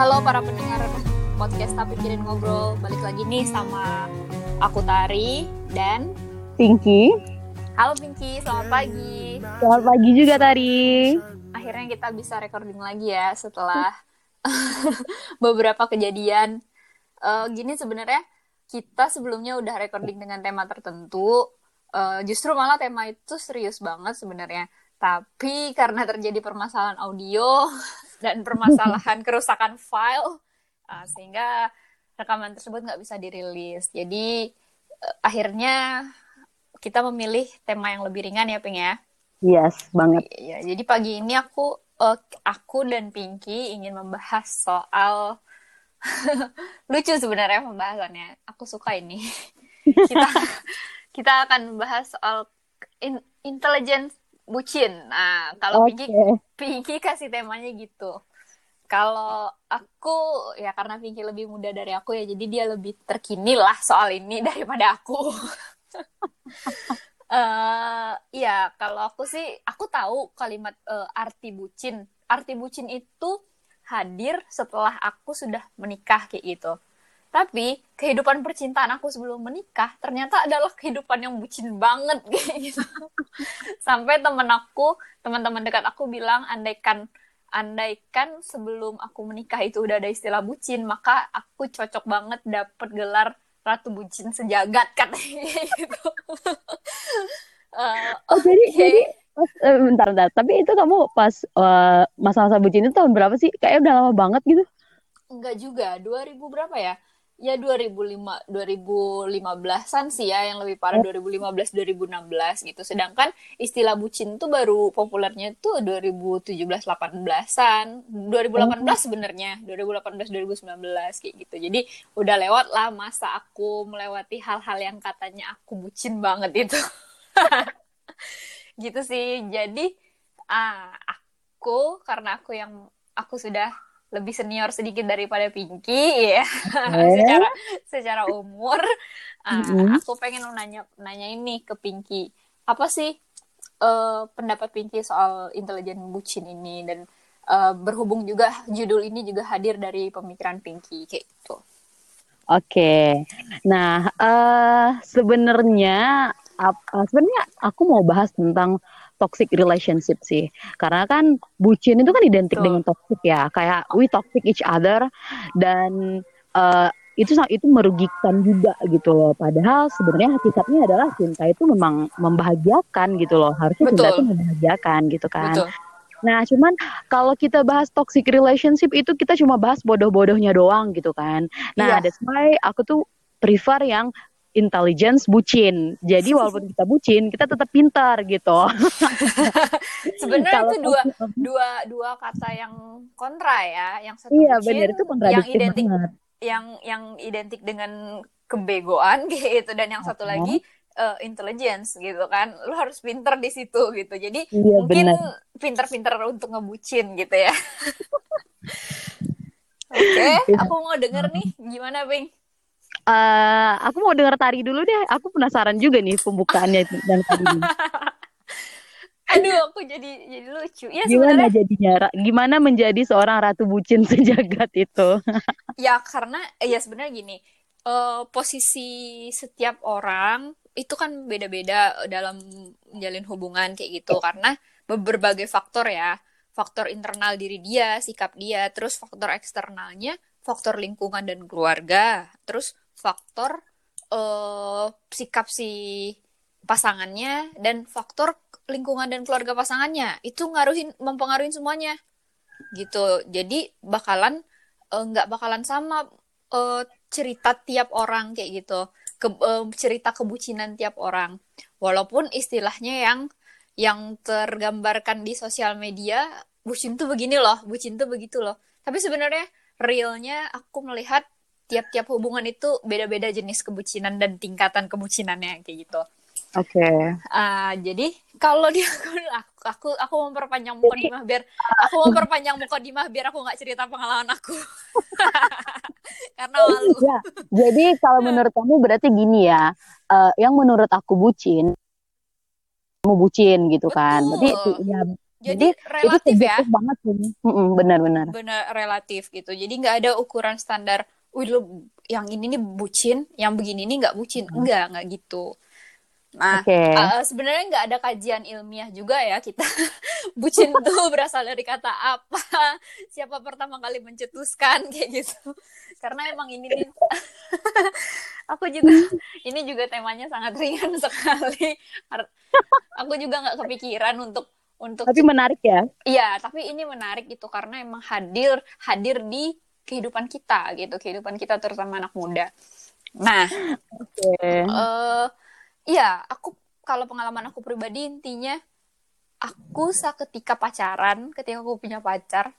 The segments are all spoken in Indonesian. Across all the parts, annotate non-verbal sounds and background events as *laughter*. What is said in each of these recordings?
Halo para pendengar podcast Tapi Kirin Ngobrol. Balik lagi nih sama aku Tari dan Pinky. Halo Pinky, selamat pagi. Selamat pagi juga Tari. Akhirnya kita bisa recording lagi ya setelah *laughs* beberapa kejadian. Eh, Gini sebenarnya kita sebelumnya udah recording dengan tema tertentu. Eh, Justru malah tema itu serius banget sebenarnya. Tapi karena terjadi permasalahan audio *laughs* dan permasalahan *laughs* kerusakan file uh, sehingga rekaman tersebut nggak bisa dirilis. Jadi uh, akhirnya kita memilih tema yang lebih ringan ya, Ping ya. Yes, banget. Ya, jadi pagi ini aku uh, aku dan Pinky ingin membahas soal *laughs* lucu sebenarnya pembahasannya. Aku suka ini. *laughs* kita kita akan membahas soal in- intelligence bucin. Nah, kalau Oke. Pinky Pinky kasih temanya gitu. Kalau aku ya karena Pinky lebih muda dari aku ya, jadi dia lebih terkini lah soal ini *laughs* daripada aku. *laughs* eh ya kalau aku sih aku tahu kalimat eh, arti bucin. Arti bucin itu hadir setelah aku sudah menikah kayak gitu. Tapi kehidupan percintaan aku sebelum menikah ternyata adalah kehidupan yang bucin banget *laughs* gitu. Sampai temen aku, teman-teman dekat aku bilang andaikan andaikan sebelum aku menikah itu udah ada istilah bucin, maka aku cocok banget dapet gelar ratu bucin sejagat *laughs* katanya gitu. Eh, Oh jadi oke. jadi pas, eh, bentar bentar. Tapi itu kamu pas eh, masa-masa bucin itu tahun berapa sih? Kayaknya udah lama banget gitu. Enggak juga, 2000 berapa ya? Ya 2005 2015-an sih ya yang lebih parah 2015 2016 gitu. Sedangkan istilah bucin tuh baru populernya tuh 2017 18-an. 2018 sebenarnya, 2018 2019 kayak gitu. Jadi udah lewat lah masa aku melewati hal-hal yang katanya aku bucin banget itu. *laughs* gitu sih. Jadi ah aku karena aku yang aku sudah lebih senior sedikit daripada Pinky ya. *laughs* Secara secara umur. Ah, Mm-mm. aku pengen nanya nanya ini ke Pinky. Apa sih eh, pendapat Pinky soal intelijen bucin ini? Dan eh, berhubung juga judul ini juga hadir dari pemikiran Pinky kayak gitu. Oke. Nah, eh sebenarnya ap- sebenarnya aku mau bahas tentang toxic relationship sih. Karena kan bucin itu kan identik Betul. dengan toxic ya. Kayak we toxic each other dan eh, itu itu merugikan juga gitu loh. Padahal sebenarnya hakikatnya adalah cinta itu memang membahagiakan gitu loh. Harusnya cinta Betul. itu membahagiakan gitu kan. betul Nah, cuman kalau kita bahas toxic relationship itu kita cuma bahas bodoh-bodohnya doang gitu kan. Nah, Iya. that's why aku tuh prefer yang intelligence bucin. Jadi *laughs* walaupun kita bucin, kita tetap pintar gitu. *laughs* sebenarnya Kalau itu dua dua dua kata yang kontra ya yang satu Iya, bucin, benar itu yang identik banget. yang yang identik dengan kebegoan *laughs* gitu dan yang satu lagi eh, intelligence gitu kan lu harus pinter di situ gitu jadi Iya, mungkin benar. pinter-pinter untuk ngebucin gitu ya oke Iya. aku mau denger nih gimana Bing Eh, aku mau dengar tari dulu deh. Aku penasaran juga nih pembukaannya itu dan tari *laughs* aduh aku jadi jadi lucu ya Gimana sebenarnya jadinya? Gimana menjadi seorang ratu bucin *laughs* sejagat itu? *laughs* ya karena ya sebenarnya gini eh, posisi setiap orang itu kan beda-beda dalam menjalin hubungan kayak gitu karena be- berbagai faktor ya faktor internal diri dia sikap dia terus faktor eksternalnya faktor lingkungan dan keluarga terus faktor eh, sikap si pasangannya dan faktor lingkungan dan keluarga pasangannya. Itu ngaruhin mempengaruhi semuanya. Gitu. Jadi bakalan eh, nggak bakalan sama eh, cerita tiap orang kayak gitu. Ke, eh, cerita kebucinan tiap orang. Walaupun istilahnya yang yang tergambarkan di sosial media bucin tuh begini loh bucin tuh begitu loh. Tapi sebenarnya realnya aku melihat tiap-tiap hubungan itu beda-beda jenis kebucinan dan tingkatan kebucinannya kayak gitu Oke. Ah, jadi kalau dia *laughs* aku aku aku memperpanjang mukadimah biar aku memperpanjang mukadimah biar aku nggak cerita pengalaman aku *laughs* karena malu. Ya, jadi kalau menurut kamu berarti gini ya, eh, yang menurut aku bucin, kamu bucin gitu kan. Berarti Betul. ya jadi, Jadi, relatif itu ya banget sih. Benar-benar. bener relatif gitu jadi nggak ada ukuran standar wih lu yang ini nih bucin yang begini nih nggak bucin. Enggak nggak gitu. Nah Oke. eh, sebenarnya nggak ada kajian ilmiah juga ya kita. *laughs* Bucin *laughs* tuh berasal dari kata apa? *laughs* Siapa pertama kali mencetuskan? Kayak gitu. Karena emang ini nih. Aku juga ini juga temanya sangat ringan sekali. Aku juga nggak kepikiran untuk untuk Tapi menarik ya. Iya, tapi ini menarik gitu karena emang hadir hadir di kehidupan kita gitu, kehidupan kita terutama anak muda. Nah, Oke. eh iya, aku kalau pengalaman aku pribadi intinya aku ketika pacaran, ketika aku punya pacar,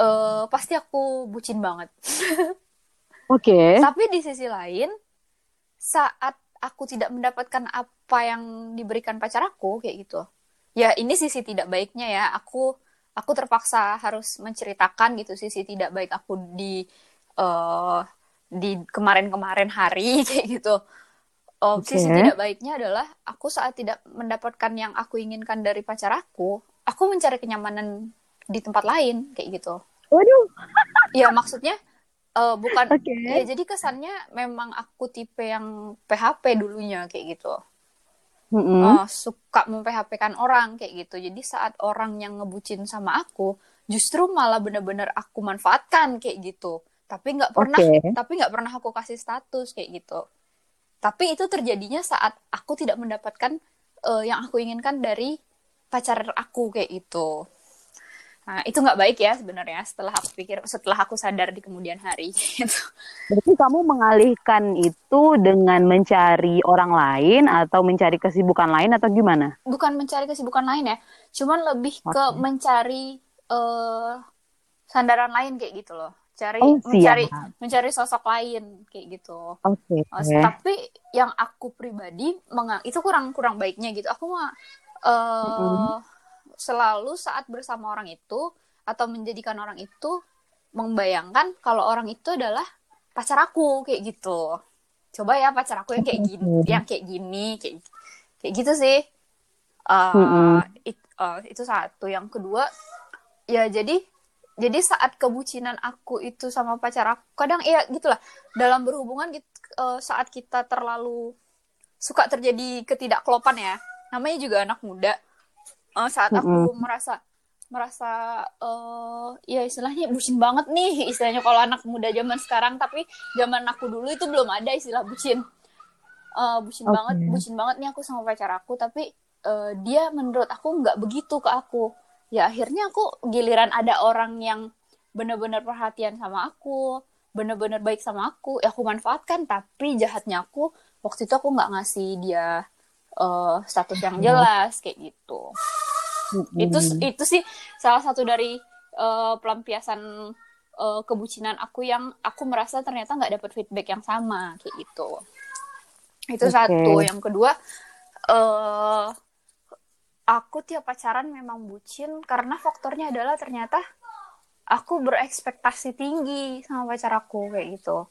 eh pasti aku bucin banget. *laughs* Oke. Tapi di sisi lain, saat aku tidak mendapatkan apa yang diberikan pacar aku kayak gitu. Ya, ini sisi tidak baiknya ya. Aku aku terpaksa harus menceritakan gitu sisi tidak baik aku di eh di kemarin-kemarin hari *laughs* kayak gitu. Oh, Oke. sisi tidak baiknya adalah aku saat tidak mendapatkan yang aku inginkan dari pacar aku, aku mencari kenyamanan di tempat lain kayak gitu. Waduh. Ya maksudnya eh, bukan Oke. ya jadi kesannya memang aku tipe yang PHP dulunya kayak gitu. Mm-mm. Eh, suka memphp-kan orang kayak gitu. Jadi saat orang yang ngebucin sama aku, justru malah bener-bener aku manfaatkan kayak gitu. Tapi nggak pernah, Oke. tapi nggak pernah aku kasih status kayak gitu. Tapi itu terjadinya saat aku tidak mendapatkan eh, yang aku inginkan dari pacar aku kayak gitu. Nah, itu nggak baik ya sebenarnya setelah aku pikir, setelah aku sadar di kemudian hari *laughs* gitu. Berarti kamu mengalihkan itu dengan mencari orang lain atau mencari kesibukan lain atau gimana? bukan mencari kesibukan lain ya, cuman lebih ke Oke. mencari eh sandaran lain kayak gitu loh. Cari Oh, mencari siap. mencari sosok lain kayak gitu. Oke. Oh, tapi yang aku pribadi itu kurang kurang baiknya gitu. Aku mah eh Mm-mm. Selalu saat bersama orang itu atau menjadikan orang itu membayangkan kalau orang itu adalah pacar aku kayak gitu. Coba ya pacar aku yang kayak gini, yang kayak gini, kayak kayak gitu sih. Mm-mm. it- eh, itu satu. Yang kedua, ya jadi jadi saat kebucinan aku itu sama pacar aku, kadang ya gitulah dalam berhubungan gitu, eh, saat kita terlalu suka terjadi ketidakklopan ya. Namanya juga anak muda. Eh, saat aku merasa merasa eh ya istilahnya bucin banget nih istilahnya kalau anak muda zaman sekarang tapi zaman aku dulu itu belum ada istilah bucin. Eh, bucin Oke. banget bucin banget nih aku sama pacar aku tapi eh, dia menurut aku nggak begitu ke aku. Ya akhirnya aku giliran ada orang yang bener-bener perhatian sama aku bener-bener baik sama aku ya aku manfaatkan tapi jahatnya aku waktu itu aku nggak ngasih dia eh, status yang jelas kayak gitu Mm-mm. itu itu sih salah satu dari eh, pelampiasan eh, kebucinan aku yang aku merasa ternyata nggak dapet feedback yang sama kayak gitu itu Oke. satu yang kedua eh aku tiap pacaran memang bucin karena faktornya adalah ternyata aku berekspektasi tinggi sama pacar aku kayak gitu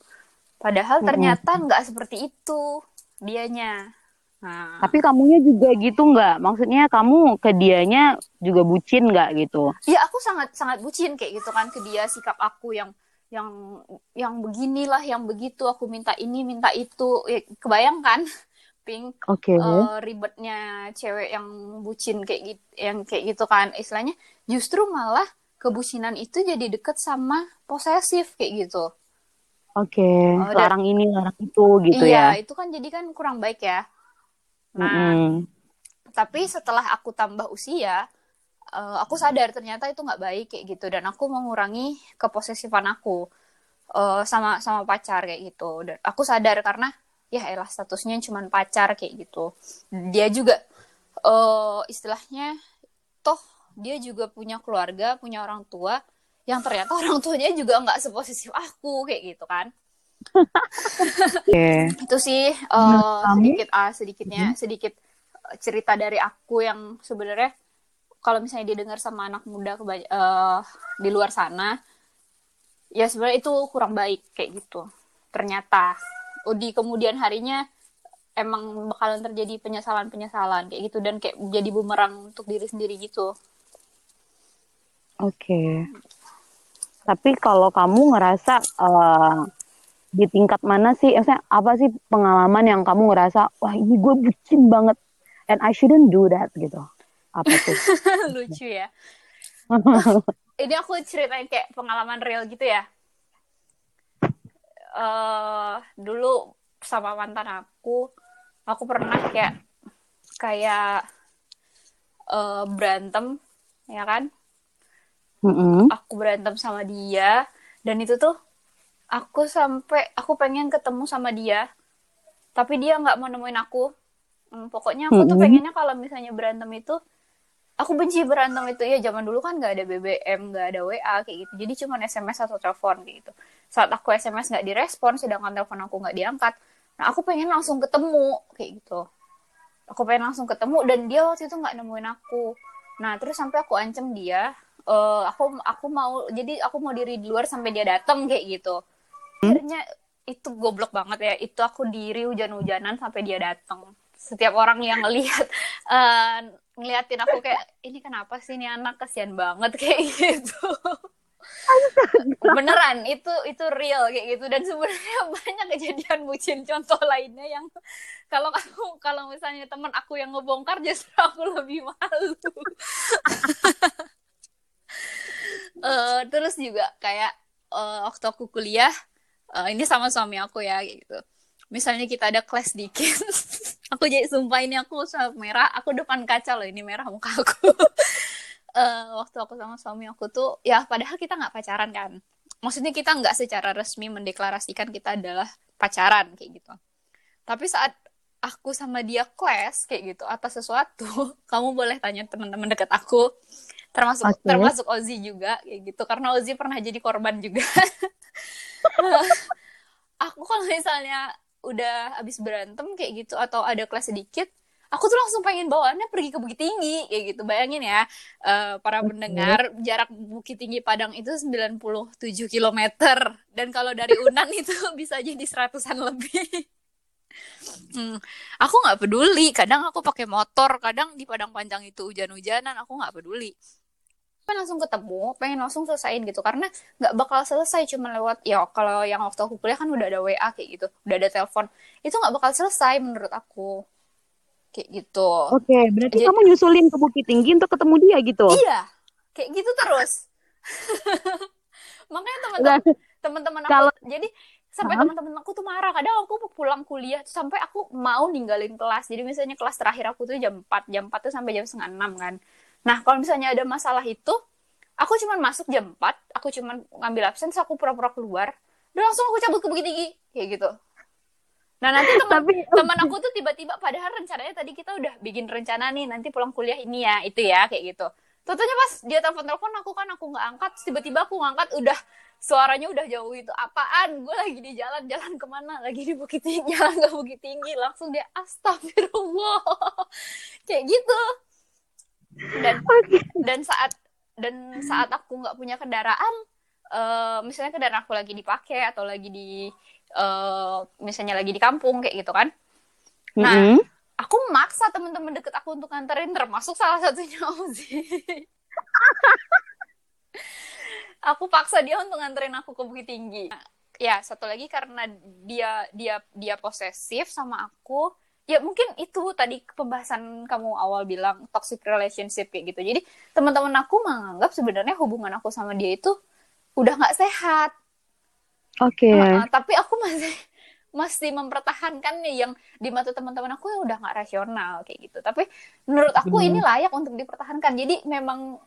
padahal Mm-mm. ternyata nggak seperti itu dianya nah Tapi kamunya juga gitu nggak? Maksudnya kamu ke dianya juga bucin nggak gitu? ya aku sangat sangat bucin kayak gitu kan ke dia sikap aku yang yang yang beginilah yang begitu aku minta ini minta itu ya, kebayangkan *laughs* ping Oke. eh, ribetnya cewek yang bucin kayak gitu yang kayak gitu kan istilahnya justru malah kebucinan itu jadi deket sama posesif kayak gitu Oke. Oh, dan- Larang ini, larang itu gitu iya ya. itu kan jadi kan kurang baik ya nah Mm-mm. tapi setelah aku tambah usia eh, aku sadar ternyata itu nggak baik kayak gitu dan aku mengurangi keposesifan aku eh, sama sama pacar kayak gitu. Dan aku sadar karena ya elah statusnya cuma pacar kayak gitu. Dia juga eh, istilahnya toh dia juga punya keluarga punya orang tua yang ternyata *laughs* orang tuanya juga nggak seposesif aku kayak gitu kan Oke. itu sih kamu? sedikit ah sedikitnya sedikit eh, cerita dari aku yang sebenarnya kalau misalnya didengar sama anak muda eh, di luar sana ya sebenarnya itu kurang baik kayak gitu ternyata oh, di kemudian harinya emang bakalan terjadi penyesalan penyesalan kayak gitu dan kayak jadi bumerang untuk diri sendiri gitu Oke. Tapi kalau kamu ngerasa uh, di tingkat mana sih? Maksudnya apa sih pengalaman yang kamu ngerasa wah ini gue bucin banget and I shouldn't do that gitu? Apa tuh? *laughs* Lucu ya. *laughs* ini aku ceritain kayak pengalaman real gitu ya. Uh, dulu sama mantan aku, aku pernah kayak kayak uh, berantem, ya kan? Mm-hmm. Aku berantem sama dia dan itu tuh aku sampai aku pengen ketemu sama dia, tapi dia nggak mau nemuin aku. Hmm, pokoknya aku mm-hmm. tuh pengennya kalau misalnya berantem itu aku benci berantem itu ya zaman dulu kan nggak ada BBM nggak ada WA kayak gitu jadi cuma SMS atau telepon kayak gitu saat aku SMS nggak direspon sedangkan telepon aku nggak diangkat nah aku pengen langsung ketemu kayak gitu aku pengen langsung ketemu dan dia waktu itu nggak nemuin aku nah terus sampai aku ancam dia uh, aku aku mau jadi aku mau diri di luar sampai dia datang kayak gitu hmm? Akhirnya itu goblok banget ya. Itu aku diri hujan-hujanan sampai dia datang setiap orang yang lihat uh, *laughs* ngeliatin aku kayak ini kenapa sih ini anak? Kasihan banget *laughs* kayak gitu. Beneran itu itu real kayak gitu. Dan sebenarnya *laughs* banyak kejadian bucin contoh lainnya yang kalau aku kalau misalnya teman aku yang ngebongkar justru aku lebih malu. Uh, terus juga kayak uh, waktu aku kuliah uh, ini sama suami aku ya gitu. Misalnya kita ada kelas dikit *laughs* aku jadi sumpah ini aku merah aku depan kaca loh ini merah muka aku. Uh, *laughs* waktu aku sama suami aku tuh ya padahal kita nggak pacaran kan. Maksudnya kita nggak secara resmi mendeklarasikan kita adalah pacaran kayak gitu. Tapi saat aku sama dia clash kayak gitu atas sesuatu *laughs* kamu boleh tanya teman-teman dekat aku termasuk okay. termasuk Ozi juga kayak gitu. Karena Ozi pernah jadi korban juga. *laughs* Aku kalau misalnya udah habis berantem kayak gitu atau ada kelas sedikit aku tuh langsung pengen bawaannya pergi ke Bukit Tinggi kayak gitu. Bayangin ya uh, para pendengar jarak Bukit Tinggi Padang itu 97 km dan kalau dari Unan *laughs* itu bisa jadi seratusan lebih. Hmm, aku nggak peduli. Kadang aku pakai motor kadang di Padang Panjang itu hujan-hujanan aku nggak peduli pengen langsung ketemu pengen langsung selesaiin gitu. Karena nggak bakal selesai cuma lewat ya kalau yang waktu aku kuliah kan udah ada WA kayak gitu. Udah ada telepon. Itu nggak bakal selesai menurut aku. Kayak gitu. Oke okay, berarti Jadi, kamu nyusulin ke Bukit Tinggi untuk ketemu dia gitu? Iya kayak gitu terus. *laughs* Makanya teman-teman teman-teman aku kalau... jadi sampai teman-teman aku tuh marah. Kadang aku pulang kuliah sampai aku mau ninggalin kelas. Jadi misalnya kelas terakhir aku tuh jam 4 jam 4 tuh sampai jam setengah enam kan Nah, kalau misalnya ada masalah itu, aku cuma masuk jam 4, aku cuma ngambil absen, aku pura-pura keluar, dan langsung aku cabut ke Bukit Tinggi, kayak gitu. Nah, nanti teman Tapi... teman aku tuh tiba-tiba padahal rencananya tadi kita udah bikin rencana nih, nanti pulang kuliah ini ya, itu ya, kayak gitu. Tentunya pas dia telepon-telepon aku kan aku nggak angkat, tiba-tiba aku ngangkat udah suaranya udah jauh itu apaan? Gue lagi di jalan jalan ke mana? Lagi di bukit tinggi *laughs* jalan ke bukit tinggi. Langsung dia astagfirullah. *laughs* Kayak gitu dan okay. dan saat dan saat aku nggak punya kendaraan uh, misalnya kendaraan aku lagi dipakai atau lagi di uh, misalnya lagi di kampung kayak gitu kan nah mm -hmm. aku maksa teman-teman deket aku untuk nganterin termasuk salah satunya *laughs* Ozi aku paksa dia untuk nganterin aku ke Bukit Tinggi ya satu lagi karena dia dia dia posesif sama aku ya mungkin itu tadi pembahasan kamu awal bilang toxic relationship kayak gitu. Jadi teman-teman aku menganggap sebenarnya hubungan aku sama dia itu udah nggak sehat. Oke. Okay. uh, tapi aku masih *laughs* masih mempertahankannya yang di mata teman-teman aku ya udah nggak rasional kayak gitu. Tapi menurut aku hmm. ini layak untuk dipertahankan. Jadi memang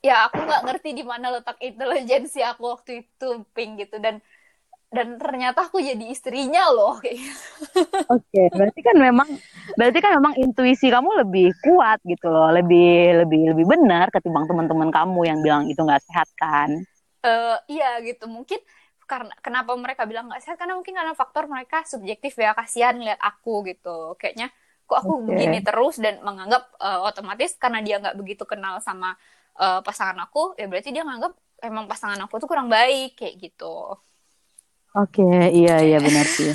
ya aku nggak ngerti di mana letak intelijensi aku waktu itu pink gitu. Dan dan ternyata aku jadi istrinya loh kayak gitu. *laughs* Oke, okay, berarti kan memang berarti kan memang intuisi kamu lebih kuat gitu loh, lebih lebih lebih benar ketimbang teman-teman kamu yang bilang itu nggak sehat kan? Uh, iya gitu, mungkin karena kenapa mereka bilang nggak sehat karena mungkin karena faktor mereka subjektif ya kasihan lihat aku gitu, kayaknya kok aku okay. begini terus dan menganggap uh, otomatis karena dia nggak begitu kenal sama uh, pasangan aku, ya berarti dia nganggap emang pasangan aku tuh kurang baik kayak gitu. Oke, iya iya benar sih.